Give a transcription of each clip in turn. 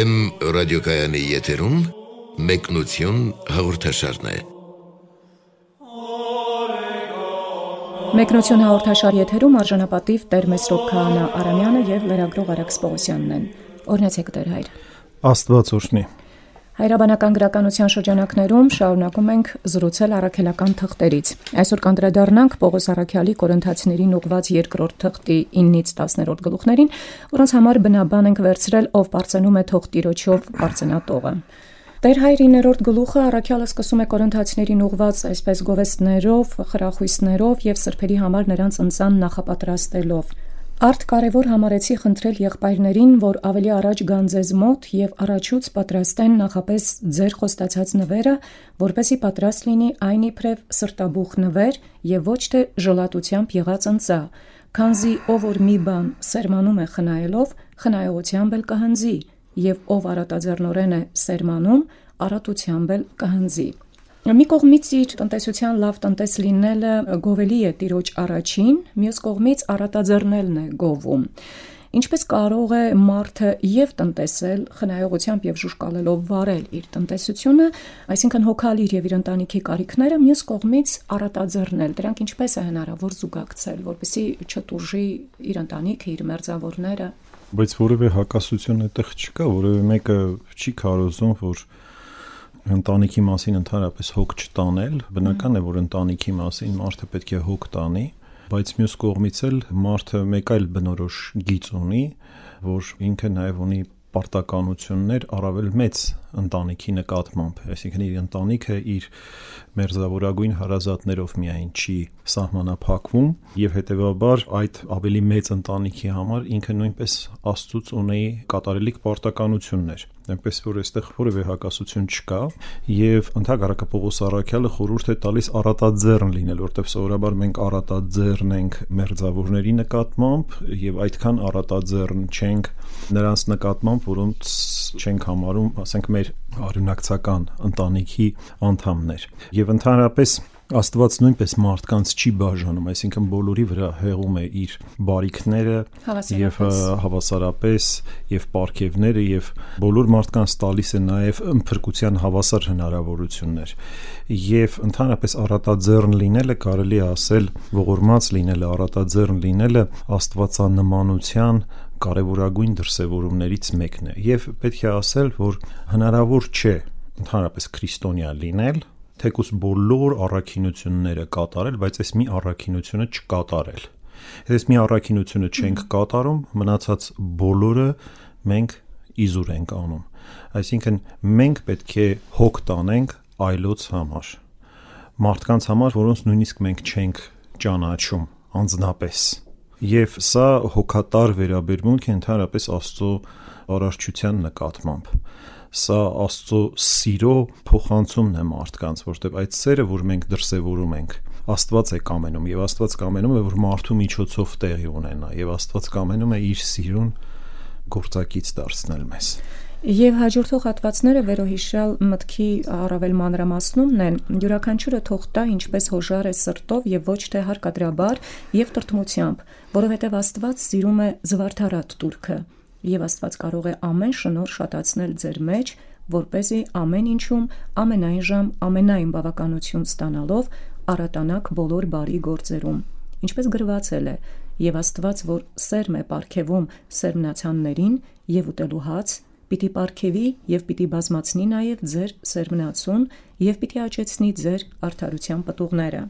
Վեմ ռադիոկայանի եթերում մեկնություն հաղորդաշարն է։ Մեկնություն հաղորդաշար եթերում արժանապատիվ Տեր Մեսրոպ Քահանա Արամյանը եւ լրագրող Արաքս Պողոսյանն են։ Օրնացեք Տեր հայր։ Աստված օրհնի։ Հայրաբանական գրականության շրջանակներում շարունակում ենք զրուցել առաքելական թղթերից։ Այսօր կանդրադառնանք Պողոս Արաքյալի Կորինթացիներին ուղված երկրորդ թղթի 9-ից 10-րդ գլուխներին, որոնց համար բնաբան ենք վերցրել ով բարձանում է թող տիրոջով բարձնատողը։ Տեր հայր 9-րդ գլուխը առաքյալը սկսում է Կորինթացիներին ուղված այսպես գովեստներով, խրախույսներով եւ սրբերի համար նրանց ընծան նախապատրաստելով։ Արդ կարևոր համարեցի խնդրել եղբայրներին, որ ավելի առաջ գան ձեզ մոտ եւ առաջուց պատրաստեն նախապես ձեր խոստացած նվերը, որպեսի պատրաստ լինի այն իբրև սրտաբուխ նվեր եւ ոչ թե ժլատությամբ եղած ընծա, քանզի ով որ մի բան սերմանում է խնայելով, խնայողությամբ էլ կհնձի, եւ ով արատաձեռնորեն է սերմանում, արատությամբ էլ կհնձի։ Մի կողմից իր տնտեսության լավ տնտես լինելը գովելի է տիրոջ առաջին, մյուս կողմից արատաձեռնելն է գովում։ Ինչպես կարող է մարդը եւ տնտեսել խնայողությամբ եւ ժուշկալելով վարել իր տնտեսությունը, այսինքն հոգալ իր եւ իր ընտանիքի կարիքները, մյուս կողմից արատաձեռնել։ Դրանք ինչպես է հնարավոր զուգակցել, որպեսզի չտուժի իր ընտանիքը, իր մերձավորները։ Բայց որևէ հակասություն այդտեղ չկա, որևէ մեկը չի կարոզում, որ ընտանիքի մասին ընդհանրապես հոգ չտանել, բնական է, որ ընտանիքի մասին մարդը պետք է հոգ տանի, բայց մյուս կողմից էլ մարդը մեկ այլ բնորոշ գիծ ունի, որ ինքը նաև ունի պարտականություններ առավել մեծ ընտանիքի նկատմամբ, այսինքն իր ընտանիքը իր մերձավորագույն հարազատներով միայն չի սահմանափակվում եւ հետեւաբար այդ ավելի մեծ ընտանիքի համար ինքը նույնպես աստծուց ունի կատարելիք պարտականություններ այնպես որ այստեղ որևէ հակասություն չկա եւ ընդհանրակը Պողոս Արաքյալը խորհուրդ է տալիս առատաձեռն լինել, որտեղ սովորաբար մենք առատաձեռն ենք մերձավորների նկատմամբ եւ այդքան առատաձեռն չենք նրանց նկատմամբ, որոնց չենք համարում, ասենք մեր արյունակցական ընտանիքի անդամներ։ Եվ ընդհանրապես Աստված նույնպես մարդկանց չի բաժանում, այսինքն բոլորի վրա հեղում է իր բարիքները եւ հավասարապես եւ ապարքևները եւ բոլոր մարդկանց տալիս է նաեւ փրկության հավասար հնարավորություններ։ Եվ ընդհանրապես առատաձեռն լինելը կարելի է ասել ողորմած լինելը, առատաձեռն լինելը աստվածանմանության կարևորագույն դրսևորումներից մեկն է։ Եվ պետք է ասել, որ հնարավոր չէ ընդհանրապես քրիստոնյա լինել թեկուս բոլոր առաքինությունները կատարել, բայց այս մի առաքինությունը չկատարել։ Այս մի առաքինությունը չենք կատարում, մնացած բոլորը մենք իզուր ենք անում։ Այսինքն մենք պետք է հոգ տանենք այլոց համար։ Մարդկանց համար, որոնց նույնիսկ մենք չենք ճանաչում անձնապես։ Եվ սա հոգատար վերաբերմունք է ընդհանրապես Աստծո արարչության նկատմամբ սա Աստծո սիրո փոխանցումն է մարդկանց, որտեղ այդ սերը, որ մենք դրսևորում ենք, Աստված է կամենում եւ Աստված կամենում է, որ մարդու միջոցով տեղի ունենա եւ Աստված կամենում է իր սիրուն գործակից դարձնել մեզ։ Եվ հաջորդող հատվածները վերոհիշյալ մտքի առավել մանրամասնումն են, յուրաքանչյուրը թող տա ինչպես հոժար է սրտով եւ ոչ թե հարկադրաբար եւ տրտմությամբ, որովհետեւ Աստված սիրում է զվարթարատ турքը, եւ Աստված կարող է ամեն շնոր շատացնել ձեր մեջ, որ เป զի ամեն ինչում ամենայն ժամ ամենայն բավականություն ստանալով արատանակ բոլոր բարի գործերում, ինչպես գրվածել է. Եւ Աստված, որ սերմ է ապարգևում սերմնացաններին եւ ուտելու հաց պիտի ապարքեվի եւ պիտի բազմացնի նաեւ ձեր սերմնացուն եւ պիտի աճեցնի ձեր արդարության պտուղները։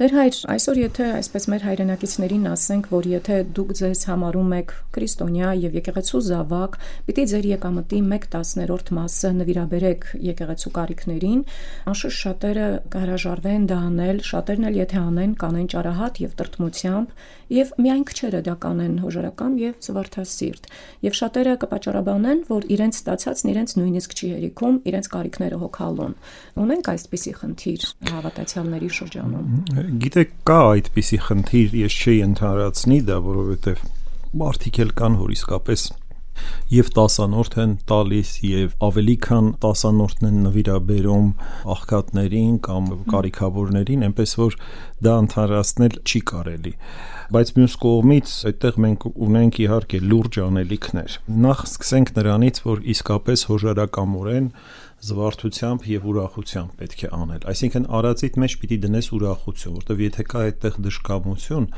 Տեր հայր, այսօր եթե այսպես մեր հայրենակիցներին ասենք, որ եթե դուք ձեզ համարում եք քրիստոնյա եւ եկեղեցու զավակ, պիտի ձեր եկամտի 1/10-րդ մասը նվիրաբերեք եկեղեցու կարիքներին, անշուշտ շատերը կհրաժարվեն դա անել, շատերն էլ եթե անեն, կանեն ճարահատ եւ տրտմությամբ, եւ միայն քչերը դա կանեն հոժարական եւ զվարթասիրտ։ Եվ շատերը կպաճառաբանեն, որ իրենց ստացածն իրենց նույնիսկ չի հերիքում, իրենց կարիքները հոգալուն։ Ունենք այսպիսի խնդիր հավատացյալների շրջանում գիտեք, կա այդպիսի խնդիր, ես չի ընդհանրացնի դա, որովհետև մարդիկ էլ կան, որ իսկապես եւ տասանորդ են տալիս եւ ավելի քան տասանորդն են նվիրաբերում աղքատներին կամ կարիքավորներին, այնպես որ դա ընդհանրացնել չի կարելի բայց մյուս կողմից այդտեղ մենք ունենք իհարկե լուրջ անելիքներ նախ սկսենք նրանից որ իսկապես հոժարակամորեն զվարթությամբ եւ ուրախությամբ պետք է անել այսինքն արածիդ մեջ պիտի դնես ուրախություն որտեվ եթե կա այդտեղ դժկամություն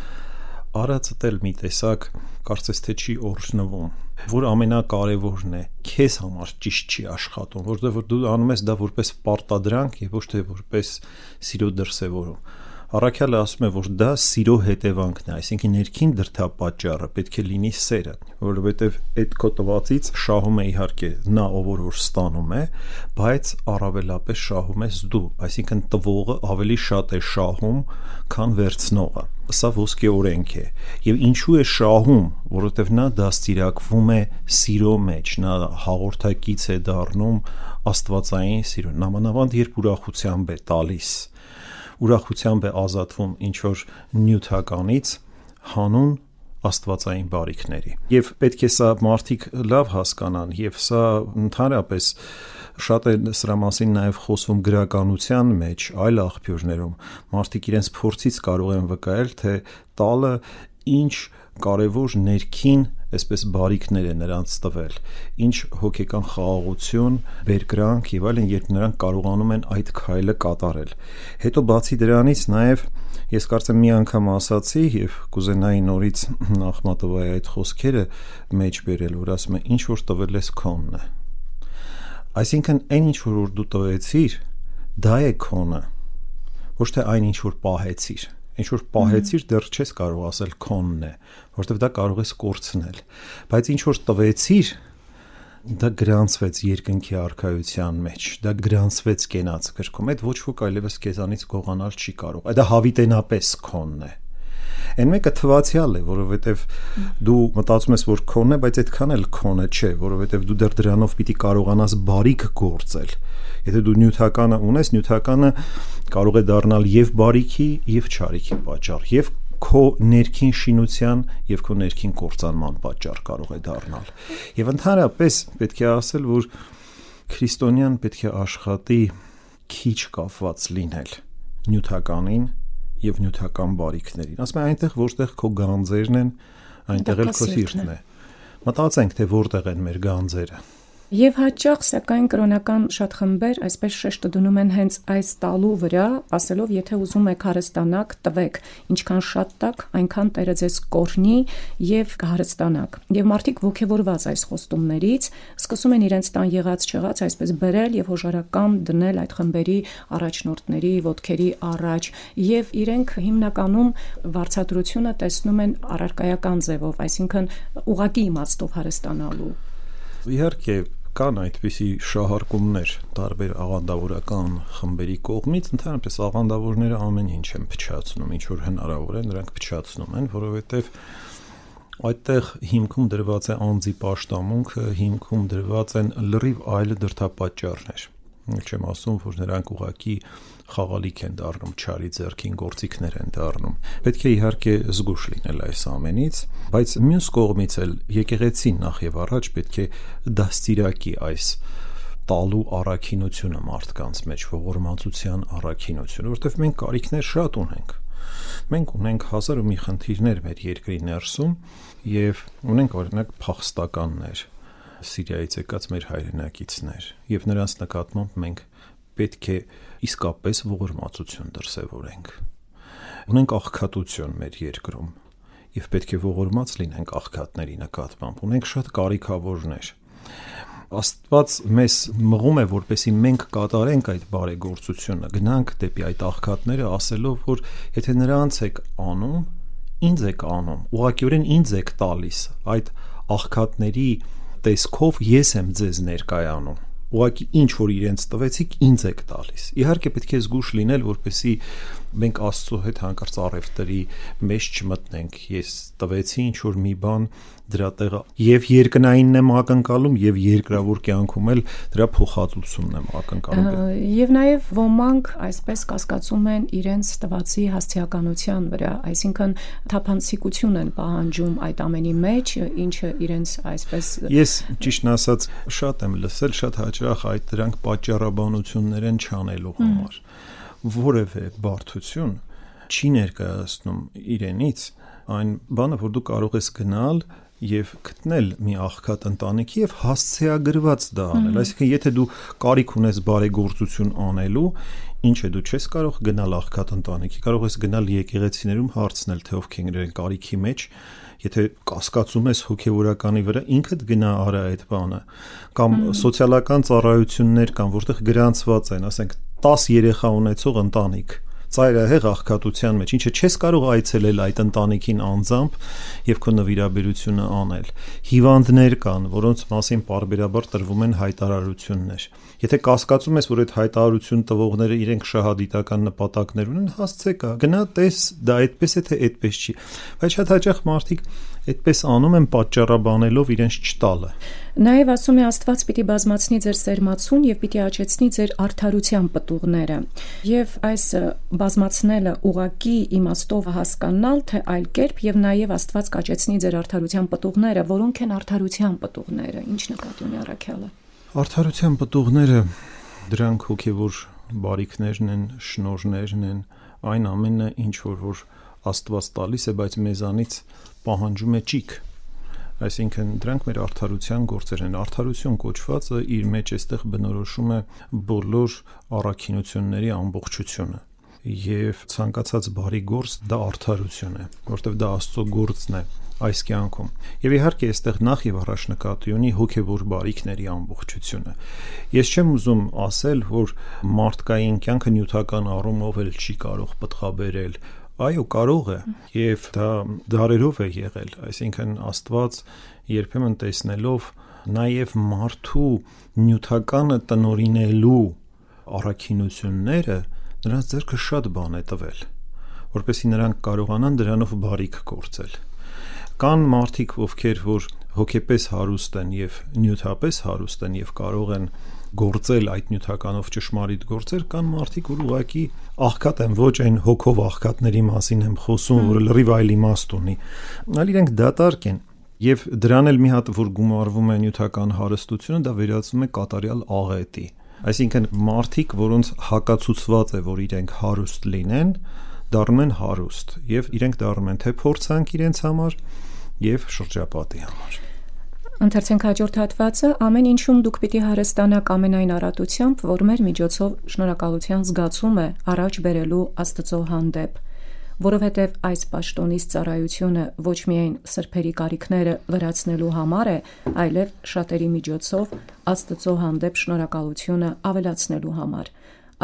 արածը դել մի տեսակ կարծես թե չի օրհնվում որ ամենակարևորն է քեզ համար ճիշտ չի աշխատում որովհետեւ որ դու անում ես դա որպես պարտադրանք եւ ոչ թե որպես սիրո դրսեւորում Առաքյալը ասում է, որ դա սիրո հետևանքն է, այսինքն ներքին դրդապատճառը պետք է լինի սերը, որովհետև այդ քո տվածից շահում է իհարկե նա ով որ ստանում է, բայց առավելապես շահում ես դու, այսինքն տվողը ավելի շատ է շահում, քան վերցնողը սա ոսկե օրենք է եւ ինչու է շահում որովհետեւ նա դաստիարակվում է սիրո մեջ նա հաղորդակից է դառնում աստվածային սիրո նամանավանդ երբ ուրախությամբ է տալիս ուրախությամբ է ազատվում ինչ որ նյութականից հանուն աստվածային բարիքների։ Եվ պետք է սա մարդիկ լավ հասկանան եւ սա ընդհանրապես շատ է սրա մասին նաև խոսվում գրականության մեջ, այլ աղբյուրներում։ Մարդիկ իրենց փորձից կարող են վկայել, թե տալը ինչ կարևոր ներքին այսպես բարիքներ է նրանց տվել ինչ հոգեկան խաղաղություն բերկրանք եւ այլն երբ նրանք կարողանում են այդ քայլը կատարել հետո բացի դրանից նաեւ ես կարծեմ մի անգամ ասացի եւ կուզենայի նորից Ախմատովայի այդ խոսքերը մեջ բերել որ ասում է ինչ որ տվել ես քոնն է այսինքն այն ինչ որ դու տվեցիր դա է քոնը ոչ թե այն ինչ որ պահեցիր ինչ որ պահեցիր դեռ չես կարող ասել քոնն է, որովհետև դա կարող ես կորցնել։ Բայց ինչ որ տվեցիր, դա գրանցվեց երկնքի արխայության մեջ, դա գրանցվեց կենաց գրքում, այդ ոչ ոք այլևս քեզանից գողանալ չի կարող։ Դա հավիտենապես քոնն է։ Այն մեկը թվացial է, որովհետև դու մտածում ես, որ քոնն է, բայց այդքան էլ քոնը չէ, որովհետև դու դեռ դրանով պիտի կարողանաս բարիք գործել։ Եթե դու նյութականը ունես, նյութականը կարող է դառնալ եւ բարիքի եւ չարիքի պատճառ եւ քո ներքին շինության եւ քո ներքին կործանման պատճառ կարող է դառնալ։ Եվ ընդհանրապես պետք է ասել, որ քրիստոնյան պետք է աշխատի քիչ կապված լինել նյութականին եւ նյութական բարիքներին։ Ասում եմ այնտեղ, որտեղ քո գանձերն են, այնտեղ էլ քո սիրտն է։ Մտածենք, թե որտեղ են մեր գանձերը Եվ հաճախ սակայն կրոնական շատ խմբեր այսպես շեշտը դնում են հենց այս տալու վրա, ասելով, եթե ուզում եք հարստանաք, տվեք, ինչքան շատ տակ, այնքան Տերը ձեզ կորնի եւ կհարստանաք։ Եվ մարդիկ ողջևորված այս խոստումներից սկսում են իրենց տան եղած չեղած այսպես բերել եւ հոժարական դնել այդ խմբերի առաջնորդների ոտքերի առաջ եւ իրենք հիմնականում վարչատրությունը տեսնում են առարկայական ձևով, այսինքն ուղակի իմաստով հարստանալու Իհարկե կան այդպիսի շահարկումներ տարբեր աղանդավորական խմբերի կողմից, ընդհանրապես աղանդավորները ամեն ինչ են փչացնում, ինչ որ հնարավոր է, նրանք փչացնում են, որովհետև այդտեղ հիմքում դրված է անձի պաշտամունքը, հիմքում դրված են լրիվ այլ դրթապաճառներ։ Չեմ ասում, որ նրանք ուղակի խաղալիք են դառնում, ճարի ձեռքին գործիքներ են դառնում։ Պետք է իհարկե զգուշ լինել այս ամենից, բայց մյուս կողմից էլ եկեղեցին նախ եւ առաջ պետք է դաստիարակի այս տալու առաքինությունը մարդկանց մեջ, ողորմածության առաքինությունը, որովհետև մենք կարիքներ շատ ունենք։ Մենք ունենք հազար ու մի խնդիրներ մեր երկրի ներսում եւ ունենք օրինակ փախստականներ, Սիրիայից եկած մեր հայրենակիցներ եւ նրանց նկատմամբ մենք պետք է իսկապես ողորմածություն դրսևորենք։ Ունենք աղքատություն մեր երկրում եւ պետք է ողորմած լինենք աղքատների նկատմամբ։ Ունենք շատ կարիքավորներ։ Աստված մեզ մղում է, որպեսի մենք կատարենք այդ բարեգործությունը, գնանք դեպի այդ աղքատները, ասելով, որ եթե նրանց եք անում, ինձ եք անում, ուղղակիորեն ինձ եք տալիս այդ աղքատների տեսքով ես եմ ձեզ ներկայանում ուղղակի ինչ որ իրենց տվեցիք ինձ եք տալիս։ Իհարկե պետք է զգուշ լինել, որպեսի մենք Աստծո հետ հանկարծ առևտրի մեջ չմտնենք։ Ես տվեցի ինչ որ մի բան դրա տեղը եւ երկնայինն եմ ակնկալում եւ երկրավոր կյանքում էլ դրա փոխհատուցումն եմ ակնկալում։ Եվ նաեւ ոմանք այսպես կասկածում են իրենց տվածի հասցեականության վրա, այսինքն թափանցիկություն են պահանջում այդ ամենի մեջ, ինչը իրենց այսպես Ես ճիշտն ասած շատ եմ լսել, շատ հաճախ այդ դրանք պատճառաբանություններ են չանելու համար։ Որևէ բարդություն չի ներկայացնում իրենից այն բանը, որ դու կարող ես գնալ եւ գտնել մի աղքատ ընտանիքի եւ հասցեագրված դա անել։ Այսինքն, եթե դու կարիք ունես բարեգործություն անելու, ինչ է դու չես կարող գնալ աղքատ ընտանիքի, կարող ես գնալ եկեղեցիներում հարցնել, թե ովքեր են կարիքի մեջ, եթե կասկածում ես հոգեվորականի վրա, ինքդ գնա արա այդ բանը։ Կամ սոցիալական ծառայություններ կան, որտեղ գրանցված են, ասենք 10 երեխա ունեցող ընտանիք ծայրահեղ աղքատության մեջ, ինչը չես կարող այցելել այդ ընտանիքին անձամբ եւ քո նվիրաբերությունը անել։ Հիվանդներ կան, որոնց մասին parberabar տրվում են հայտարարություններ։ Եթե կասկածում ես, որ այդ հայտարարություն տվողները իրենք շահադիտական նպատակներ ունեն, հասցե կա։ Գնա տես, դա այդպես է թե այդպես չի։ Բայց շատ հաճախ մարդիկ այդպես անում են պատճառաբանելով իրենց չտալը։ Նաև ասում է Աստված պիտի բազմացնի ձեր սերմացուն եւ պիտի աճեցնի ձեր արդարության պտուղները։ Եվ այս բազմացնելը ուղակի իմաստով հասկանալ, թե այլ կերպ եւ նաև Աստված կաճեցնի ձեր արդարության պտուղները, որոնք են արդարության պտուղները։ Ինչ նկատի ունի առաքյալը։ Արդարության պտուղները դրանք հոգեվոր բարիքներն են, շնորհներն են, այն ամենը, ինչ որ որ Աստված տալիս է, բայց մեզանից պահանջում է ճիք այսինքն դրանք մեր արդարության գործեր են արդարություն կոչվածը իր մեջ էստեղ բնորոշում է բոլոր առաքինությունների ամբողջությունը եւ ցանկացած բարի գործ դա արդարություն է որտեվ դա Աստծո գործն է այս կյանքում։ Եվ իհարկե այստեղ նախ եւ առաջ նկատի ունի հոգեվոր բարիքների ամբողջությունը։ Ես չեմ ուզում ասել, որ մարդկային կյանքը նյութական առումով էլ չի կարող պատխաբերել Այո, կարող է եւ դա դարերով է եղել, այսինքն Աստված երբեմն տեսնելով նաեւ մարդու նյութականը տնորինելու առաքինությունները նրանց ձեռքը շատ բան է տվել, որպեսզի նրանք կարողանան դրանով բարիք գործել։ Կան մարդիկ, ովքեր որ հոգեպես հարուստ են եւ նյութապես հարուստ են եւ կարող են գործել այդ նյութականով ճշմարիտ գործեր, կան մարդիկ, որ ուղակի աղքատ են, ոչ այն հոգով աղքատների մասին եմ խոսում, որը լրիվ այլ իմաստ ունի, այլ իրենք դատարկ են։ Եվ դրան էլ մի հատ որ գումարվում է նյութական հարստությունը, դա վերածվում է կատարյալ աղետի։ Այսինքն մարդիկ, որոնց հակացուցված է, որ իրենք հարուստ լինեն, դառնում են հարուստ եւ իրենք դառնում են թե փորձանք իրենց համար եւ շրջապատի համար։ Ընթերցենք հաջորդ հատվածը ամեն ինչում դուք պիտի հարստանաք ամենայն առատությամբ, որ մեր միջոցով շնորհակալության զգացում է առաջ բերելու Աստծո հանդեպ, որովհետև այս պաշտոնից ծառայությունը ոչ միայն սրբերի կարիքները լրացնելու համար է, այլև շատերի միջոցով Աստծո հանդեպ շնորհակալությունը ավելացնելու համար։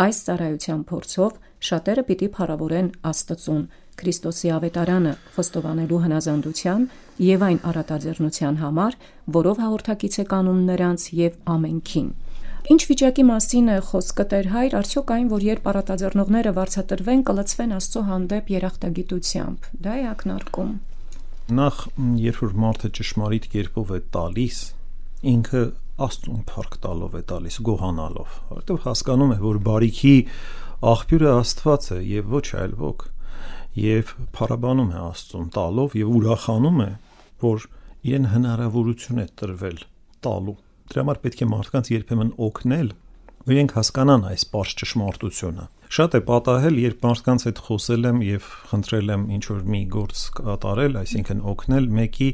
Այս ծառայության փորձով շատերը պիտի փառավորեն Աստծուն Քրիստոսի ավետարանը խոստովանելու հնազանդության եւ այն առատաձեռնության համար, որով հաղորդակից է կանոն նրանց եւ ամենքին։ Ինչ վիճակի մասին է խոսքը Տեր հայր, արդյոք այն, որ երբ առատաձեռնողները վարձատրվեն, կլծվեն Աստծո հանդեպ երախտագիտությամբ։ Դա է ակնարկում։ Նախ, երբ որ մարդը ճշմարիտ կերպով է տալիս, ինքը Աստծուն փառք տալով է տալիս, գոհանալով, որովհետև հասկանում է, որ բարիքի աղբյուրը Աստված է եւ ոչ այլ ոք եւ փառաբանում է Աստծուն տալով եւ ուրախանում է, որ իրեն հնարավորություն է տրվել տալու։ Դրա համար պետք է մարդկանց երբեմն օգնել, որ իրենք հասկանան այս པարզ ճշմարտությունը։ Շատ է պատահել, երբ մարդկանց հետ խոսել եմ եւ խնդրել եմ ինչ որ մի գործ կատարել, այսինքն օգնել մեկի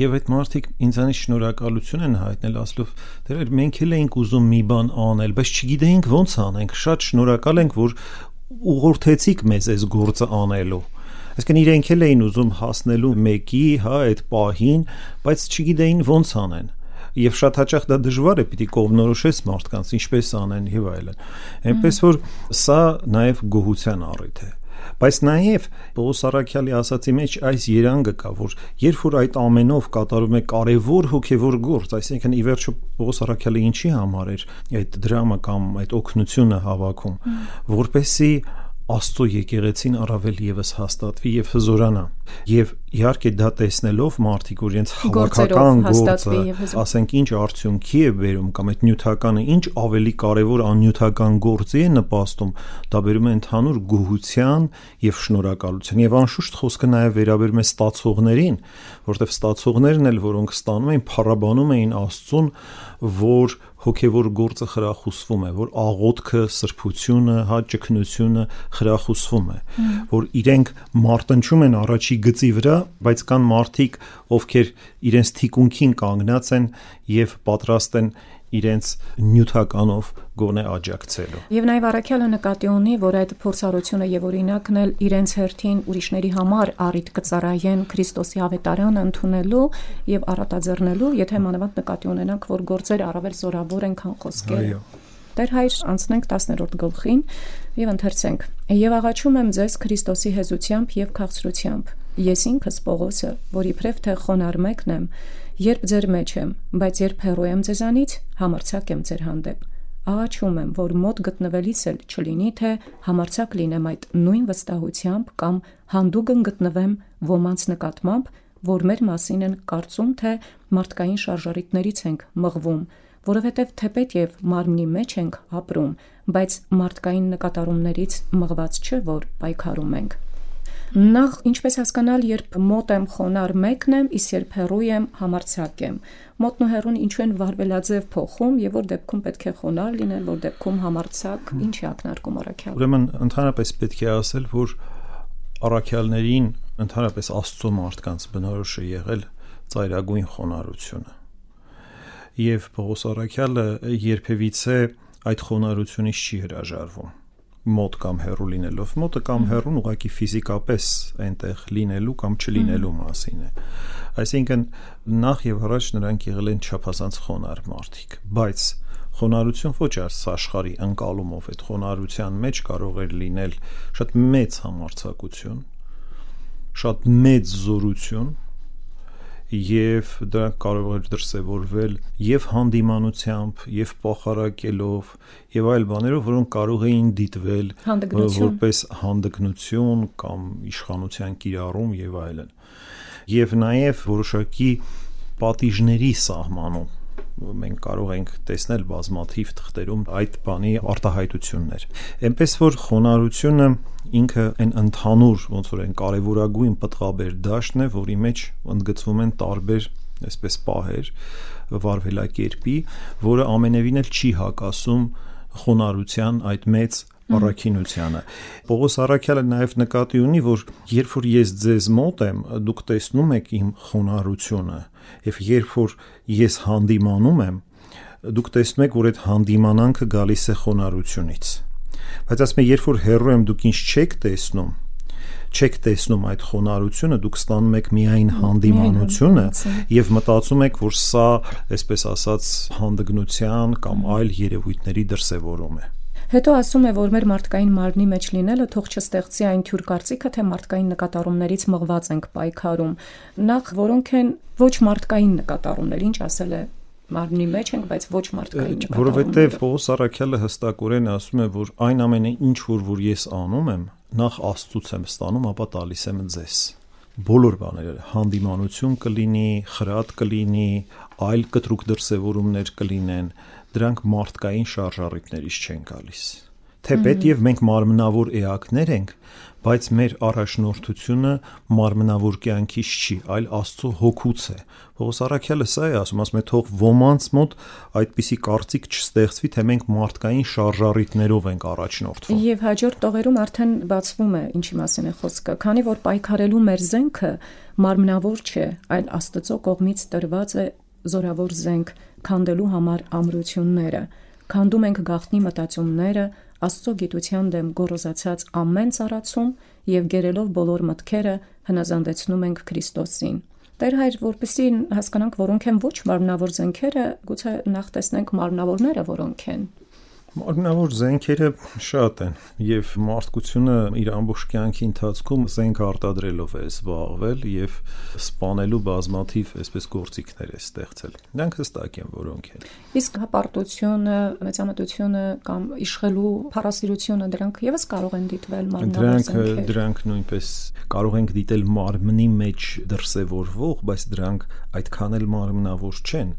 եւ այդ մարդիկ ինձանից շնորհակալություն են հայտնել, ասելով՝ «Դեր մենք էլ էինք ուզում մի բան անել, բայց չգիտեինք ոնց անենք։ Շատ շնորհակալ ենք, որ ուղղորդեցիք մեզ այս գործը անելու այսինքն իրենք էլ էին ուզում հասնելու մեկի, հա, այդ պահին, բայց չգիտեին ոնց անեն եւ շատ հաճախ դա դժվար է պիտի կողմնորոշես մարդկանց ինչպես անեն եւ այլն այնպես որ սա նաեւ գոհության առիթ է բայց նաև Պողոս Արաքյալի ասացի մեջ այս երանգը կա, որ երբ որ այդ ամենով կատարում է կարևոր հոգևոր գործ, այսինքն ի վերջո Պողոս Արաքյալը ինչի համար էր այդ դրամը կամ այդ օգնությունը հավաքում, որպեսի Աստծո եկեղեցին առավել եւս հաստատվի եւ հզորանա։ Եվ իհարկե դա տեսնելով մարդիկ որ իրենց հավաքական գործը, ասենք ինչ արդյունքի է բերում կամ այդ նյութականը ինչ ավելի կարևոր աննյութական գործի է նպաստում, դա բերում է ընդհանուր գոհության եւ շնորհակալության։ Եվ անշուշտ խոսքը նաեւ վերաբերում է ստացողներին, որտեղ ստացողներն էլ որոնք ստանում էին, փառաբանում էին Աստծուն, որ հոգևոր գործը խրախուսվում է, որ աղոթքը, սրբությունը, հա ճկնությունը խրախուսվում է, որ իրենք մարտնչում են առաջի գծի վրա, բայց կան մարդիկ, ովքեր իրենց թիկունքին կանգնած են եւ պատրաստ են իրենց նյութականով գոնե աջակցելու։ Եվ նաև Արաքյալը նկատի ունի, որ այդ փորձառությունը եւ օրինակն էլ իրենց հերթին ուրիշների համար առիթ կծառայեն Քրիստոսի ավետարանը ընդունելու եւ առատաձեռնելու, եթե մանավանդ նկատի ունենանք, որ գործեր առավել զորավոր են, քան խոսքերը։ Այո Տեր հայր անցնենք 10-րդ գլխին եւ ընթերցենք. Եվ աղաչում եմ ձեզ Քրիստոսի հեզությամբ եւ քաղցրությամբ։ Ես ինքս Պողոսը, որ իբրև թե խոնար մեկն եմ, Երբ ձեր մեջ եմ, բայց երբ հեռու եմ ձեզանից, համարցակ եմ ձեր հանդեպ։ Աղաչում եմ, որ մոտ գտնվելիս էլ չլինի, թե համարցակ լինեմ այդ նույն վստահությամբ կամ հանդուգն գտնվեմ ոմանց նկատմամբ, որ մեր մասին են կարծում, թե մարդկային շարժարիտներից ենք մղվում, որովհետև թեպետ եւ մարմնի մեջ ենք ապրում, բայց մարդկային նկատառումներից մղված չէ, որ պայքարում ենք։ Նախ ինչպես հասկանալ, երբ մոտ եմ խոնար մեկն եմ, իսկ երբ հեռու եմ համարցակ եմ։ Մոտն ու հեռուն ինչու են վարվելաձև փոխում եւ որ դեպքում պետք է խոնար լինել, որ դեպքում համարցակ, ինչի ակնարկում առաքյալ։ Ուրեմն ընդհանրապես պետք է ասել, որ առաքյալներին ընդհանրապես Աստծո մարդկանց բնորոշ է եղել ծայրագույն խոնարհությունը։ Եվ Պողոս առաքյալը երբևիցե այդ խոնարհությունից չի հրաժարվում մոտ կամ հեռու լինելով մոտը կամ հեռուն ուղակի ֆիզիկապես այնտեղ լինելու կամ չլինելու մասին է այսինքն նախ եւ առաջ նրանք եղել են չափազանց խոնար մարդիկ բայց խոնարհություն ոչ այս աշխարհի անկալումով այդ խոնարհության մեջ կարող էր լինել շատ մեծ համարցակություն շատ մեծ զորություն եւ դրանք կարող էր դրսեւորվել եւ հանդիմանությամբ, եւ փոխարակելով եւ այլ բաներով, որոնք կարող էին դիտվել որպես հանդգնություն կամ իշխանության կիրառում եւ այլն։ Եվ նաեւ որոշակի պատիժների սահմանում մենք կարող ենք տեսնել բազմաթիվ թղթերում այդ բանի արտահայտություններ։ Էնպես որ խոնարհությունը ինքը այն ընդհանուր ոնց որ այն կարևորագույն պտղաբեր դաշտն է, որի մեջ ընդգծվում են տարբեր այսպես պահեր վարվելակերպի, որը ամենևին էլ չի հակասում խոնարհության այդ մեծ առաքինությանը։ Պողոս Արաքյալը նաև նկատի ունի, որ երբ որ ես ձեզ մոտ եմ, դուք տեսնում եք իմ խոնարհությունը, եւ երբ որ ես հանդիմանում եմ, դուք տեսնում եք, որ այդ հանդիմանանքը գալիս է խոնարհությունից բայց ասում եմ երբ որ հերո եմ դուք ինչ չեք տեսնում չեք տեսնում այդ խոնարհությունը, դուք ստանում եք միայն հանդիմանությունը եւ մտածում եք, որ սա, այսպես ասած, հանդգնության կամ այլ երևույթների դրսևորում է։ Հետո ասում է, որ մեր մարդկային մարմնի մեջ լինելը թող չստեղծի այն թյուր կարծիքը, թե մարդկային նկատառումներից մղված ենք պայքարում։ Նախ որոնք են ոչ մարդկային նկատառումներ, ինչ ասել է մարմնի մեջ ենք, բայց ոչ մարդկային չկա։ Որովհետև Պողոս Արաքյալը հստակորեն ասում է, որ այն ամենը ինչ որ որ ես անում եմ, նախ Աստծուց եմ ստանում, ապա տալիս եմ ձեզ բոլոր բաները հանդիմանություն կլինի, խրատ կլինի, այլ կտրուկ դրսևորումներ կլինեն, դրանք մարդկային շարժառիթներից չեն գալիս թեպետ եւ մենք մարմնավոր էակներ ենք, բայց մեր առաջնորդությունը մարմնավոր կյանքից չի, այլ Աստծո հոգուց է։ Պողոս Արաքյալը սա է ասում, ասում է թող ոմանց մոտ այդպիսի կարծիք չստեղծվի, թե մենք մարդկային շարժառիթներով ենք առաջնորդվում։ Եվ հաջորդ տողերում արդեն բացվում է ինչի մասին է խոսքը, քանի որ պայքարելու մեր զենքը մարմնավոր չէ, այլ Աստծո կողմից տրված է զորավոր զենք քանդելու համար ամրությունները։ Քանդում ենք գաղտնի մտածումները, Աստծո գիտության դեմ գոռոզացած ամեն ծառացում եւ գերելով բոլոր մտքերը հնազանդեցնում ենք Քրիստոսին։ Տեր հայր, որպեսզի հասկանանք, որոնք են ոչ մարմնավոր զենքերը, գուցե նախ տեսնենք մարմնավորները, որոնք են։ Մարմնավոր զենքերը շատ են եւ մարդկությունը իր ամբողջ կյանքի ընթացքում զենք արտադրելով է զբաղվել եւ սպանելու բազմաթիվ այսպես գործիքներ է ստեղծել։ Նրանք հստակ են որոնք են։ Իսկ հպարտությունը, մեծամտությունը կամ իշխելու փառասիրությունը դրանք եւս կարող են դիտվել մարմնավոր զենքեր։ Դրանք դրանք նույնպես կարող ենք դիտել մարմնի մեջ դրսևորվող, բայց դրանք այդքան էլ մարմնավոր չեն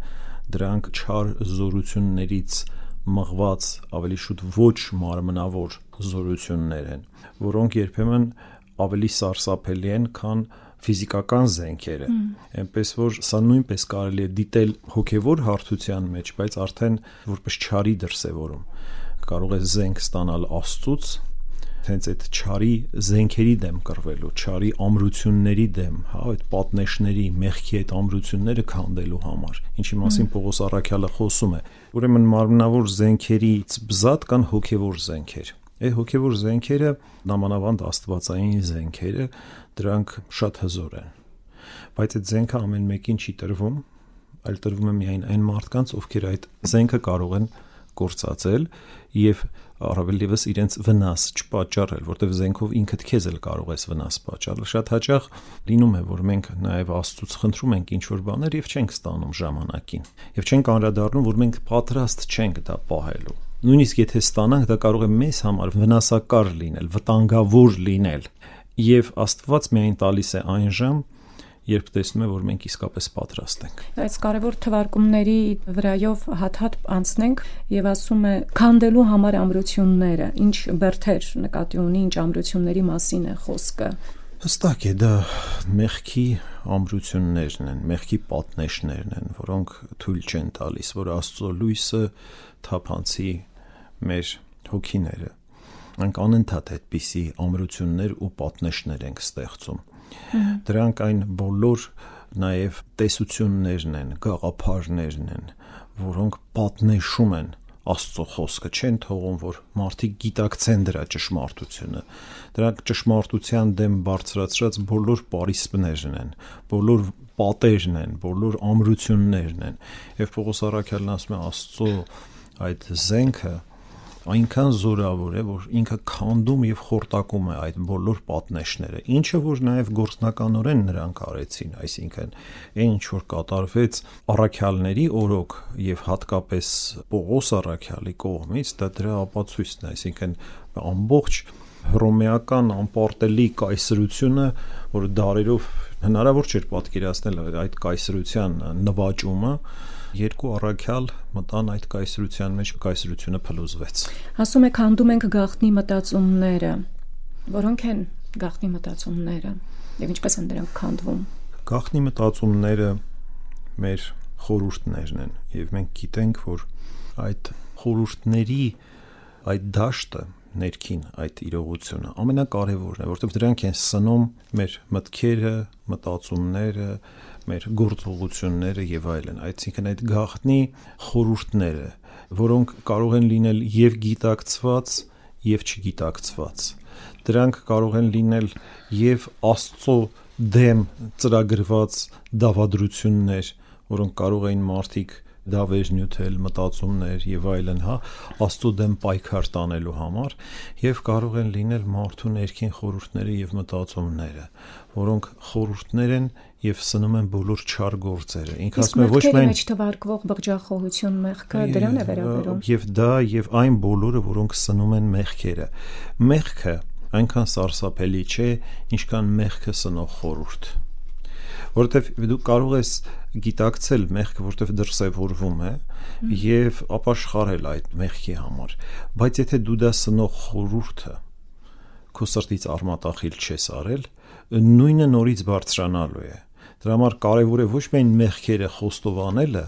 դրանք չար զորություններից մղված ավելի շուտ ոչ մարմնավոր զորություններ են, որոնք երբեմն ավելի սարսափելի են, քան ֆիզիկական զենքերը։ Էնպես որ սա նույնպես կարելի է դիտել հոգևոր հարթության մեջ, բայց արդեն որպես չարի դրսևորում։ Կարող է զենք ստանալ Աստծուց, հենց այդ չարի զենքերի դեմ կռվելու, չարի ամրությունների դեմ, հա, այդ պատնեշների, մեղքի այդ ամրությունները քանդելու համար։ Ինչի մասին Պողոս Առաքյալը խոսում է։ Ուրեմն մարմնավոր զենքերից բզատ կան հոգևոր զենքեր։ Այդ հոգևոր զենքերը նամանավանդ աստվածային զենքերը, դրանք շատ հզոր են։ Բայց այդ զենքը ամեն մեկին չի տրվում, այլ տրվում է միայն այն մարդկանց, ովքեր այդ զենքը կարող են կործածել եւ առավել եւս իրենց վնաս չպատճառել, որտեղ զենքով ինքդ քեզ էլ կարող ես վնաս պատճառել։ Շատ հաճախ լինում է, որ մենք նաեւ Աստծուց խնդրում ենք ինչ որ բաներ եւ չենք ստանում ժամանակին։ Եվ չենք անդրադառնում, որ մենք պատրաստ չենք դա պահելու։ Նույնիսկ եթե ստանանք, դա կարող է մեզ համար վնասակար լինել, վտանգավոր լինել։ Եվ Աստված միայն տալիս է այն ժամ, երբ տեսնում է, որ մենք իսկապես պատրաստ ենք։ Այս կարևոր թվարկումների վրայով հատ-հատ անցնենք եւ ասում է քանդելու համար ամրությունները, ինչ բերթեր նկատի ունի, ինչ ամրությունների մասին է խոսքը։ Հստակ է դա մեղքի ամրություններն են, մեղքի պատնեշներն են, որոնք թույլ չեն տալիս, որ Աստծո լույսը թափանցի մեր հոգիները։ Անք անընդհատ այդպիսի ամրություններ ու պատնեշներ ենք ստեղծում Դրանք այն բոլոր նաև տեսություններն են, գաղափարներն են, որոնք պատնեշում են Աստծո խոսքը չեն թողում, որ մարդիկ գիտակցեն դրա ճշմարտությունը։ Դրանք ճշմարտության դեմ բարձրացրած բոլոր պարիսպներն են, բոլոր պատերն են, բոլոր ամրություններն են։ Եվ Պողոս Արաքյալն ասում է Աստծո այդ զենքը այնքան զորավոր է, որ ինքը քանդում եւ խորտակում է այդ բոլոր պատնեշները։ Ինչը որ նաեւ գործնականորեն նրանք արեցին, այսինքն այն ինչ որ կատարվեց առաքյալների օրոք եւ հատկապես Պողոս առաքյալի կողմից, դա դրա ապացույցն է, այսինքն ամբողջ հռոմեական անպարտելի կայսրությունը, որ դարերով հնարավոր չէր պատկերացնել այդ կայսրության նվաճումը, երկու առաքյալ մտան այդ կայսրության մեջ, կայսրությունը փլուզվեց։ Ասում եք հանդում ենք գաղտնի մտածումները։ Որոնք են գաղտնի մտածումները եւ ինչպես են դրանք քանդվում։ Գաղտնի մտածումները մեր խորհուրդներն են եւ մենք գիտենք, որ այդ խորհուրդների այդ դաշտը ներքին այդ իրողությունը ամենակարևորն է, որովհետև դրանք են սնում մեր մտքերը, մտածումները, մեր գործողությունները եւ այլն, այսինքն այդ գաղտնի խորհուրդները, որոնք կարող են լինել եւ գիտակցված եւ չգիտակցված։ Դրանք կարող են լինել եւ Աստծո դեմ ծրագրված դավադրություններ, որոնք կարող են մարդիկ դավեր նյութել, մտածումներ եւ այլն, հա, Աստծո դեմ պայքար տանելու համար եւ կարող են լինել մարդու ներքին խորհուրդները եւ մտածումները, որոնք խորհուրդներ են եւ սնում են բոլոր չար գործերը։ Ինքը ասում է ոչ միայն մեջ թվարկվող բղջախոհություն մեղքը դրան է վերաբերում։ Եվ դա եւ այն բոլորը, որոնք սնում են մեղքերը։ Մեղքը այնքան սարսափելի չէ, ինչքան մեղքը սնող խորուրդ որովհետև դու կարող ես գիտակցել մեղքը, որովհետև դրսևորվում է եւ ապաշխարել այդ մեղքի համար, բայց եթե դու դա սնող խորուրդը քո սրտից արմատախիլ չես արել, նույնը նորից բարձրանալու է։ Դրա համար կարևոր է ոչ միայն մեղքերը խոստովանելը,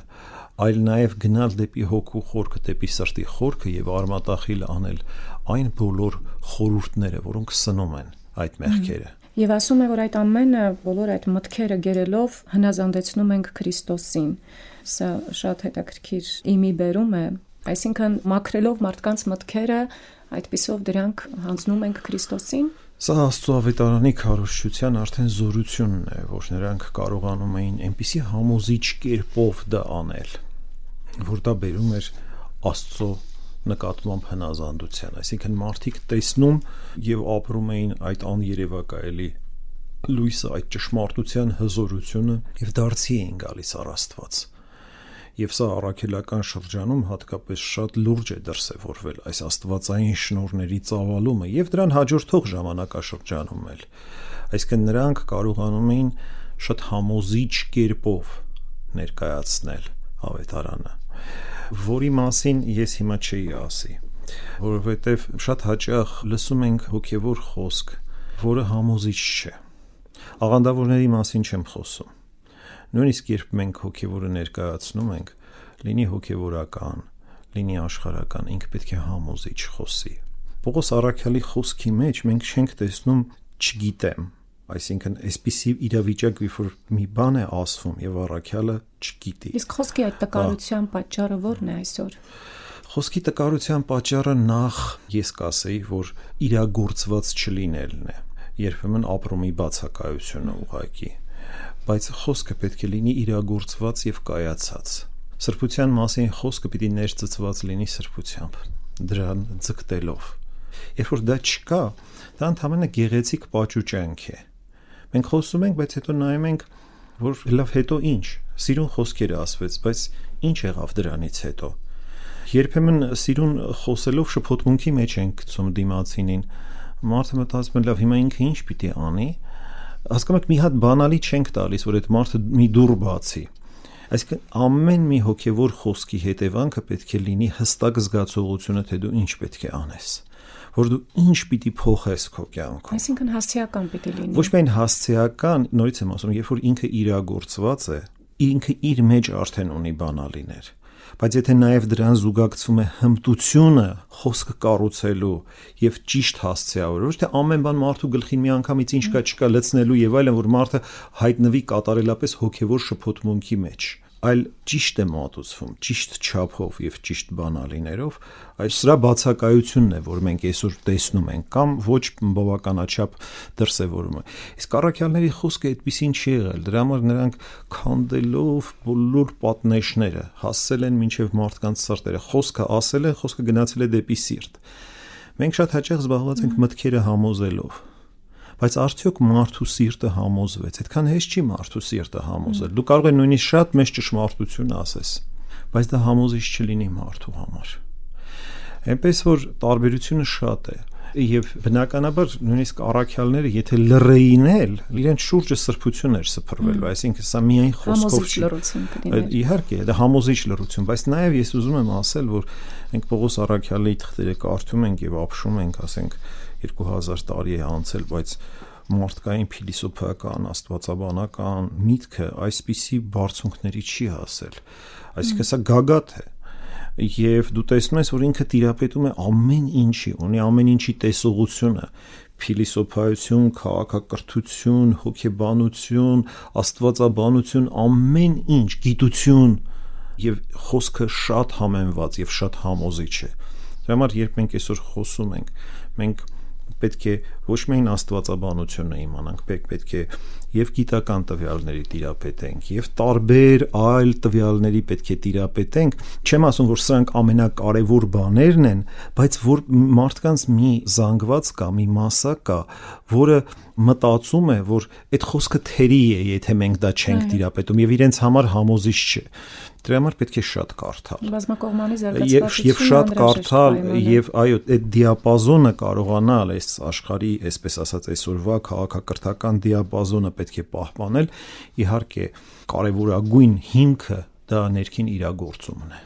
այլ նաև գնալ դեպի հոգու խորքը, դեպի սրտի խորքը եւ արմատախիլ անել այն բոլոր խորուրդները, որոնք սնում են այդ մեղքերը։ Եվ ասում է, որ այդ ամենը բոլոր այդ մտքերը գերելով հնազանդեցնում ենք Քրիստոսին։ Սա շատ հետաքրքիր իմի բերում է, այսինքն մաքրելով մարդկանց մտքերը, այդպիսով դրանք հանձնում ենք Քրիստոսին։ Սա Աստծո ավետարանի քարոշչության արդեն զորությունն է, որ նրանք կարողանում էին այնպիսի համոզիչ կերպով դա անել, որ դա բերում էր Աստծո նկատմամբ հնազանդության, այսինքն մարդիկ տեսնում եւ ապրում էին այդ աներևակայելի լույսը, այդ ճշմարտության հզորությունը եւ դարձի էին գալիս առ Աստված։ Եվ սա առաքելական շրջանում հատկապես շատ լուրջ է դրսևորվել այս աստվածային շնորհների ծավալումը եւ դրան հաջորդող ժամանակաշրջանում էլ։ Այսինքն նրանք կարողանում էին շատ համոզիչ կերպով ներկայացնել ավետարանը որի մասին ես հիմա չի ասի, որովհետև շատ հաճախ լսում ենք հոգևոր խոսք, որը համոզիչ չէ։ Աղանդավորների մասին չեմ խոսում։ Նույնիսկ երբ մենք հոգևորը ներկայացնում ենք, լինի հոգևորական, լինի աշխարհական, ինքը պետք է համոզիչ խոսի։ Պողոս Արաքյալի խոսքի մեջ մենք չենք տեսնում չգիտեմ, Այսինքն, այսպիսի իրավիճակ, երբ որ մի բան է ասվում եւ առաքյալը չգիտի։ Իսկ խոսքի այդ տկարության պատճառը ո՞րն է այսօր։ Խոսքի տկարության պատճառը նախ ես կասեի, որ իրագործված չլինելն է։ Երբեմն ապրումի բացակայությունը ուղակի, բայց խոսքը պետք է լինի իրագործված եւ կայացած։ Սրբության մասին խոսքը պիտի ներծծված լինի սրբությամբ, դրան ձգտելով։ Երբ որ դա չկա, դա ընդհանրապես գեղեցիկ պաճուճանք է Մենք խոսում ենք, բայց հետո նայում ենք, որ լավ հետո ինչ։ Սիրուն խոսքերը ասվեց, բայց ինչ եղավ դրանից հետո։ Երբեմն սիրուն խոսելով շփոթմունքի մեջ ենք գցում դիմացինին։ Մարդը մտածում է, լավ, հիմա ինքը ինչ պիտի անի։ Հասկանում եք, մի հատ բանալի չենք տալիս, որ այդ մարդը մի դուր բացի։ Այսինքն ամեն մի հոգևոր խոսքի հետևանքը պետք է լինի հստակ զգացողությունը, թե դու ինչ պետք է անես որ դու ինչ պիտի փոխես քո կյանքում։ Այսինքն հասցեական պիտի լինի։ Ոչ միայն հասցեական, նորից եմ ասում, երբ որ ինքը իրագործված է, ինքը իր մեջ արդեն ունի բանալիներ բայց եթե նաև դրան զուգակցվում է հմտությունը խոսքը կառուցելու եւ ճիշտ հասցեավորը, ոչ թե ամեն բան մարդու գլխին մի անգամից ինչ կա չկա լցնելու եւ այլն, որ մարդը հայտնվի կատարելապես հոգեվոր շփոթմունքի մեջ այլ ճիշտ է մատուցվում, ճիշտ չափով եւ ճիշտ բանալիներով, այս սրա բացակայությունն է, որ մենք այսօր տեսնում ենք կամ ոչ բավականաչափ դրսևորում է։ Իսկ առաքյալների խոսքը այդպեսին չի եղել, դրա համար նրանք քանդելով բոլոր պատնեշները հասել են մինչև մարդկանց սրտերը։ Խոսքը ասել են, խոսքը գնացել է դեպի սիրտ։ Մենք շատ հաճախ զբաղված ենք մտքերը համոզելով բայց արդյոք մարդու սիրտը համոզվեց։ Այդքան հեշտ չի մարդու սիրտը համոզել։ Դու կարող ես նույնիսկ շատ մեծ ճշմարտություն ասես, բայց դա համոզիչ չլինի մարդու համար։ Էնպես որ տարբերությունը շատ է եւ բնականաբար նույնիսկ առաքյալները եթե լռեին էլ իրենց շուրջը սրբություն էր սփռվելու այսինքն սա միայն խոսքով չի իհարկե դա համոզիչ լռություն բայց նաեւ ես ուզում եմ ասել որ մենք Պողոս առաքյալի թղթերը կարդում ենք եւ ապշում ենք ասենք 2000 տարի է անցել, բայց մարդկային փիլիսոփայական, աստվածաբանական միտքը այսպիսի բարձունքների չի հասել։ Այսինքն սա գագաթ է եւ դու տեսնում ես որ ինքը տիրապետում է ամեն ինչի, ունի ամեն ինչի տեսողությունը, փիլիսոփայություն, քաղաքակրթություն, հոգեբանություն, աստվածաբանություն, ամեն ինչ, գիտություն եւ խոսքը շատ համեմված եւ շատ համոզիչ է։ Դրա համար երբ մենք այսօր խոսում ենք, մենք պետք է ոչ միայն աստվածաբանությունը իմանանք, պետք պետք է եւ գիտական տվյալների տիրապետենք եւ տարբեր այլ տվյալների պետք է տիրապետենք չեմ ասում որ սրանք ամենակարևոր բաներն են բայց որ մարդկանց մի զանգված կա մի մասա կա որը մտածում է որ այդ խոսքը թերի է եթե մենք դա չենք տիրապետում եւ իրենց համար համոզիչ չէ Դրա համար պետք է շատ կարդալ։ Բազմակողմանի զարգացվածություն եւ շատ կարդալ եւ այո, այդ դիապազոնը կարողանալ այս աշխարհի, այսպես ասած, այսօրվա քաղաքակրթական դիապազոնը պետք է պահպանել։ Իհարկե, կարևորագույն հիմքը դա ներքին իրագործումն է։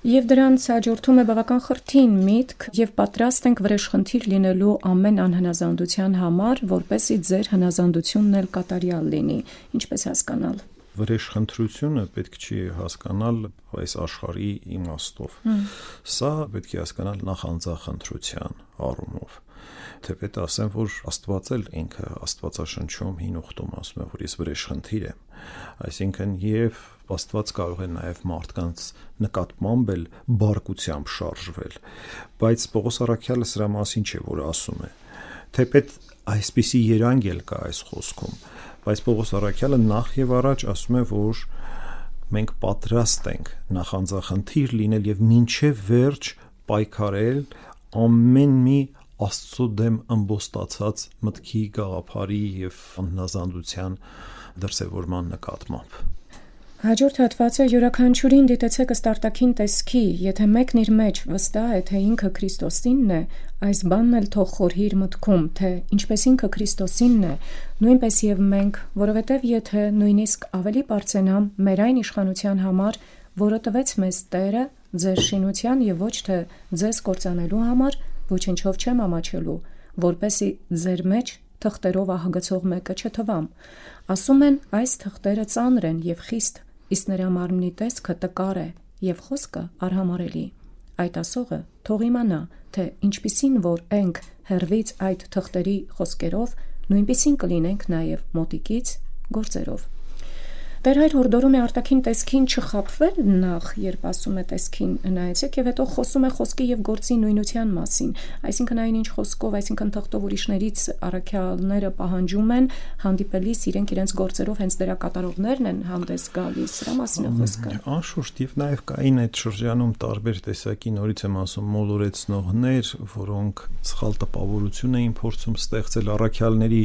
Եվ դրանց հաջորդում է բավական խրթին միտք եւ պատրաստ ենք վրեժխնդիր լինելու ամեն անհնազանդության համար, որպեսի ձեր հնազանդությունն էլ կատարյալ լինի։ Ինչպես հասկանալ վրեժխնդրությունը պետք չի հասկանալ այս աշխարհի իմաստով։ Սա պետք է հասկանալ նախանձախնդրության առումով թեպետ ասեմ, որ Աստված էլ ինքը Աստվածաշնչում հին ուխտում ասում է, որ ես վրեժխնդիր եմ։ Այսինքն եւ Աստված կարող է նաեւ մարդկանց նկատմամբ էլ բարկությամբ շարժվել, բայց Պողոս Արաքյալը սրա մասին չէ, որ ասում է։ Թեպետ այսպիսի երանգ էլ կա այս խոսքում, բայց Պողոս Արաքյալը նախ եւ առաջ ասում է, որ մենք պատրաստ ենք նախանձախնդիր լինել եւ մինչեւ վերջ պայքարել ամեն մի Աստծո դեմ ըմբոստացած մտքի գաղափարի եւ անհնազանդության դրսևորման նկատմամբ։ Հաջորդ հատվածը յուրաքանչյուրին դիտեցեք ըստարտակին տեսքի, եթե մեկն իր մեջ վստահ է, թե ինքը Քրիստոսինն է, այս բանն էլ թող խորհի իր մտքում, թե ինչպես ինքը Քրիստոսինն է, նույնպես եւ մենք, որովհետեւ եթե նույնիսկ ավելի པարծենամ մեր այն իշխանության համար, որը տվեց մեզ Տերը, ձեր շինության եւ ոչ թե ձեզ կործանելու համար, ոչինչով չեմ ամաչելու, որպեսի ձեր մեջ թղթերով ահագցող մեկը չթվամ։ Ասում են, այս թղթերը ծանր են եւ խիստ, իսկ նրա մարմնի տեսքը տկար է եւ խոսքը արհամարելի։ Այդ ասողը թող իմանա, թե ինչպիսին որ ենք հերվից այդ թղթերի խոսքերով, նույնպիսին կլինենք նաեւ մոտիկից գործերով։ Տեր հայր հորդորում է արտաքին տեսքին չխապվել նախ, երբ ասում է տեսքին նայեցեք եւ հետո խոսում է խոսքի եւ գործի նույնության մասին։ Այսինքն այն ինչ խոսքով, այսինքն թղթով ուրիշներից առաքյալները պահանջում են, հանդիպելիս իրենք իրենց գործերով հենց դրա կատարողներն են հանդես գալիս։ Սրա մասին է խոսքը։ Անշուշտ եւ նաեւ կային այդ շրջանում տարբեր տեսակի նորից եմ ասում մոլորեցնողներ, որոնք սխալ տպավորություն էին փորձում ստեղծել առաքյալների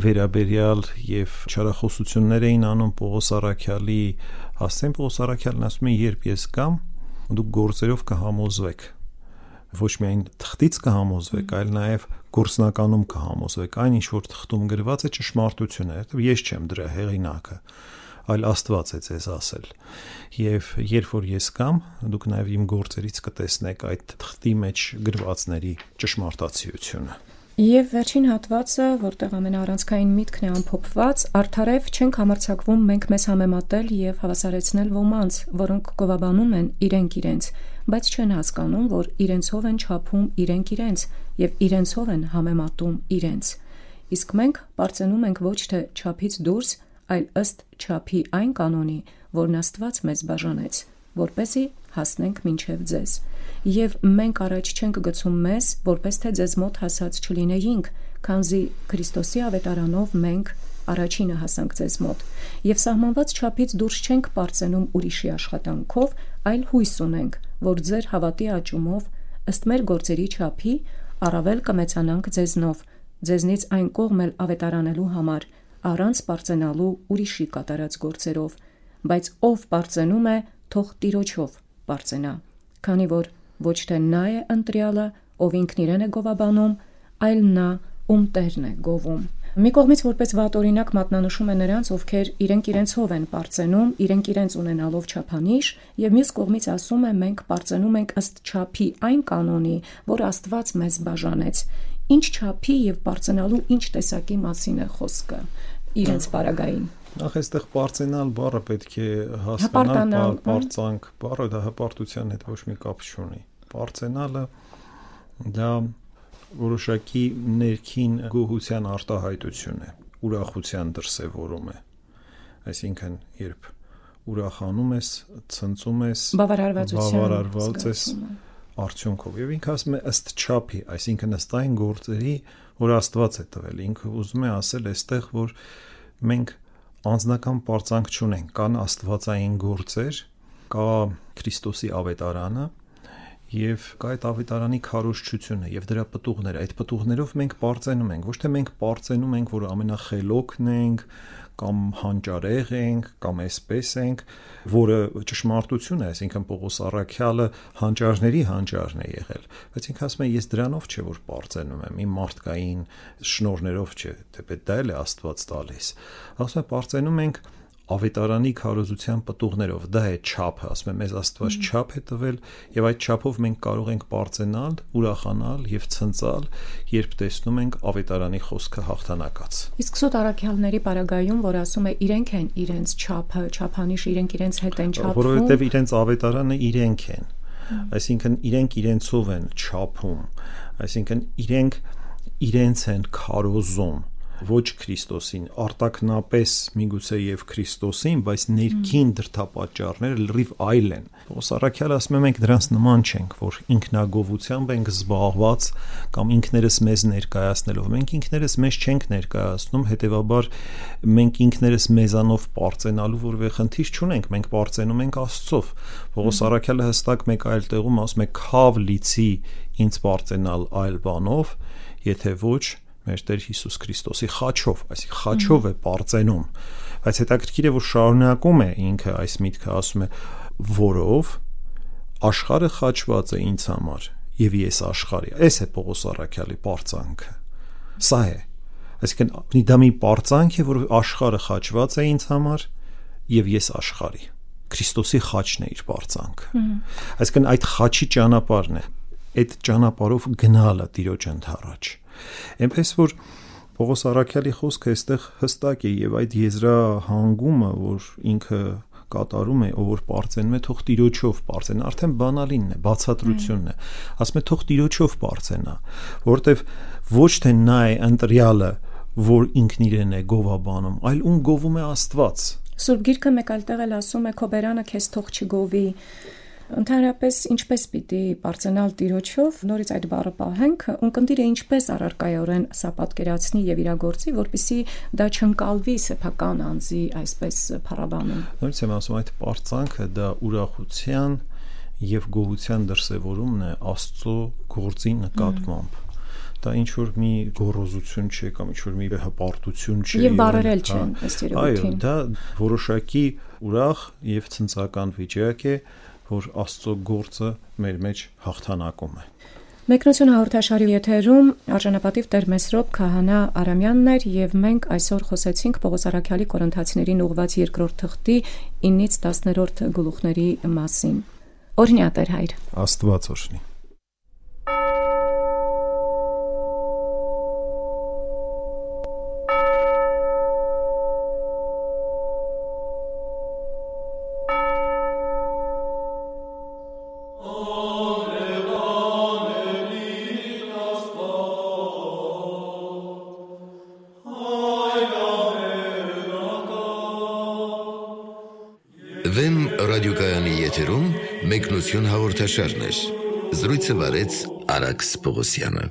վերաբերյալ եւ չարախոսություններ էին անում Պողոս Պողոս Արաքյալի Հասեն Պողոս Արաքյալն ասում է երբ ես կամ դուք գործերով կհամոզվեք ոչ միայն թղթից կհամոզվեք, այլ նաև գործնականում կհամոզվեք։ Այն ինչ որ թղթում գրված է ճշմարտություն է, ես չեմ դրա հեղինակը, այլ Աստված է ձեզ ասել։ Եվ երբ որ ես կամ, դուք նաև իմ գործերից կտեսնեք այդ թղթի մեջ գրվածների ճշմարտացիությունը։ Եվ վերջին հատվածը, որտեղ ամենաառանցքային միտքն է ամփոփված, արդարև չենք համարցակվում մենք մեզ համեմատել եւ հավասարեցնել ոմանց, որոնք գովաբանում են իրենք իրենց, բայց չեն հասկանում, որ իրենցով են չափում իրենք իրենց եւ իրենցով են համեմատում իրենց։ Իսկ մենք པարծենում ենք ոչ թե չափից դուրս, այլ ըստ չափի այն կանոնի, որն Աստված մեզ բաժանեց, որպեսի հասնենք մինչև ձեզ։ Եվ մենք առաջ չենք գցում մեզ, որպես թե ձեզ մոտ հասած չլինեինք, քանզի Քրիստոսի ավետարանով մենք առաջինը հասանք ձեզ մոտ եւ սահմանված չափից դուրս չենք པարծենում ուրիշի աշխատանքով, այլ հույս ունենք, որ ձեր հավատի աճումով ըստ մեր գործերի չափի առավել կմեծանանք ձեզնով, ձեզնից այն կողմ էլ ավետարանելու համար, առանց པարծենալու ուրիշի կատարած գործերով, բայց ով པարծենում է, թող տիրոջով բարձենա, քանի որ ոչ թե նա է ընտրյալը, ով ինքն իրեն է գովաբանում, այլ նա, ում տերն է գովում։ Մի կողմից որպես վատ օրինակ մատնանշում է նրանց, ովքեր իրենք իրենցով են པարծենում, իրենք իրենց ունենալով չափանիշ, եւ մյուս կողմից ասում է մենք པարծենում ենք ըստ չափի այն կանոնի, որ Աստված մեզ բաժանեց։ Ինչ չափի եւ པարծենալու ինչ տեսակի մասին է խոսքը իրենց պարագային։ Նախ այստեղ པարծենալ բառը պետք է հասկանալ, པարծանք, բառը դա հպարտության հետ ոչ մի կապ չունի Պարծենալը դա որոշակի ներքին գոհության արտահայտություն է, ուրախության դրսևորում է։ Այսինքն, երբ ուրախանում ես, ցնծում ես, բավարարվածության բավարարված ես արդյունքով եւ ինքը ասում է ըստ չափի, այսինքն ըստ այն գործերի, որ Աստված է տվել։ Ինքը ուզում է ասել այստեղ, որ մենք անձնական պարծանք չունենք, կան աստվածային գործեր, կա Քրիստոսի ավետարանը եւ կա այդ ավետարանի քարոշչությունը եւ դրա պտուղները։ Այդ պտուղներով մենք པարծենում ենք, ոչ թե մենք པարծենում ենք, որ ամենախելոքն ենք, կամ հանճարեղ ենք կամ էսպես ենք որը ճշմարտություն է այսինքն Պողոս Արաքյալը հանճարների հանճարն է եղել բայց ինքը ասում է ես դրանով չէ որ པարծենում եմ իմ մարդկային շնորներով չէ թեպետ դա էլ է Աստված տալիս ասում է པարծենում ենք ավետարանի քարոզության պատուղներով։ Դա է ճափը, ասում եմ, մեզ Աստված ճափ է տվել եւ այդ ճափով մենք կարող ենք པարծենալ, ուրախանալ եւ ցնծալ, երբ տեսնում ենք ավետարանի խոսքը հաղթանակած։ Իսկ սոտ արաքյալների պարագայում, որ ասում է իրենք են իրենց ճափը, ճափանիշ իրենք իրենց հետ են ճափվում, որովհետեւ իրենց ավետարանը իրենք են։ Այսինքն իրենք իրենցով են ճափում, այսինքն իրենք իրենց են քարոզում։ իրենք, իրենց են ոչ Քրիստոսին, արտակնապես միգուցե եւ Քրիստոսին, բայց ներքին դրթապաճառները լրիվ այլ են։ Պողոս Արաքյալը ասում է մենք դրանց նման չենք, որ ինքնագովությամբ ենք զբաղված կամ ինքներս մեզ ներկայացնելով։ Մենք ինքներս մեզ չենք ներկայացնում, հետեւաբար մենք ինքներս մեզանով པարծենալու որևէ խնդիր չունենք, մենք པարծենում ենք Աստծով։ Պողոս Արաքյալը հստակ մեկ այլ տեղում ասում է՝ «Քավ լիցի ինձ པարծենալ այլ բանով, եթե ոչ» մեր Տեր Հիսուս Քրիստոսի խաչով, այսինքն խաչով է པարծենում։ Բայց հետաքրքիր է, որ շարունակում է ինքը այս միտքը, ասում է, որով աշխարը խաչված է ինձ համար եւ ես աշխարհի։ Այս է Պողոս Արաքյալի པարծանքը։ Սա է։ Այսինքն դա մի པարծանք է, որ աշխարը խաչված է ինձ համար եւ ես աշխարհի։ Քրիստոսի խաչն է իր པարծանքը։ Այսինքն այդ խաչի ճանապարհն է այդ ճանապարով գնալը Տիրոջ ընդառաջ։ Էնպես որ Պողոս Արաքյալի խոսքը այստեղ հստակ է եւ այդ եզրա հանգումը, որ ինքը կատարում է, ով պարծենում է թող տիրոջով պարծեն, արդեն բանալինն է, բացատրությունն է։ Ասում է թող տիրոջով պարծենա, որովհետև ոչ թե նա է ընտրյալը, որ ինքն իրեն է գովաբանում, այլ ում գովում է Աստված։ Սուրբ Գիրքը մեկ այլ տեղ էլ ասում է՝ «Քո բերանը քեզ թող չգովի»։ Ընդհանրապես ինչպես պիտի բարձենալ տիրոջով, նորից այդ բառը պահենք, ունկնդիրը ինչպես առարկայորեն սա պատկերացնի եւ իրագործի, որpիսի դա չընկալվի սեփական անձի այսպես փառաբանում։ Նորից եմ ասում այդ բարձանքը դա ուրախության եւ գոհության դրսեւորումն է Աստծո գործի նկատմամբ դա ինչ որ մի գոռոզություն չէ կամ ինչ որ մի հպարտություն չէ եւ բարերել չեն ըստ երևույթին այո դա որոշակի ուրախ եւ ցնցական վիճակ է որ Աստծո գործը մեր մեջ հաղթանակում է։ Մեկնություն հաղորդաշարի եթերում արժանապատիվ Տեր Մեսրոպ Քահանա Արամյանն էր եւ մենք այսօր խոսեցինք Պողոս Արաքյալի Կորինթացիներին ուղված երկրորդ թղթի 9-ից 10-րդ գլուխների մասին։ Օրհնյա Տեր հայր։ Աստված օրհնի։ հաղորդաշարներ։ Զրույցը վարեց Արաքս Պողոսյանը։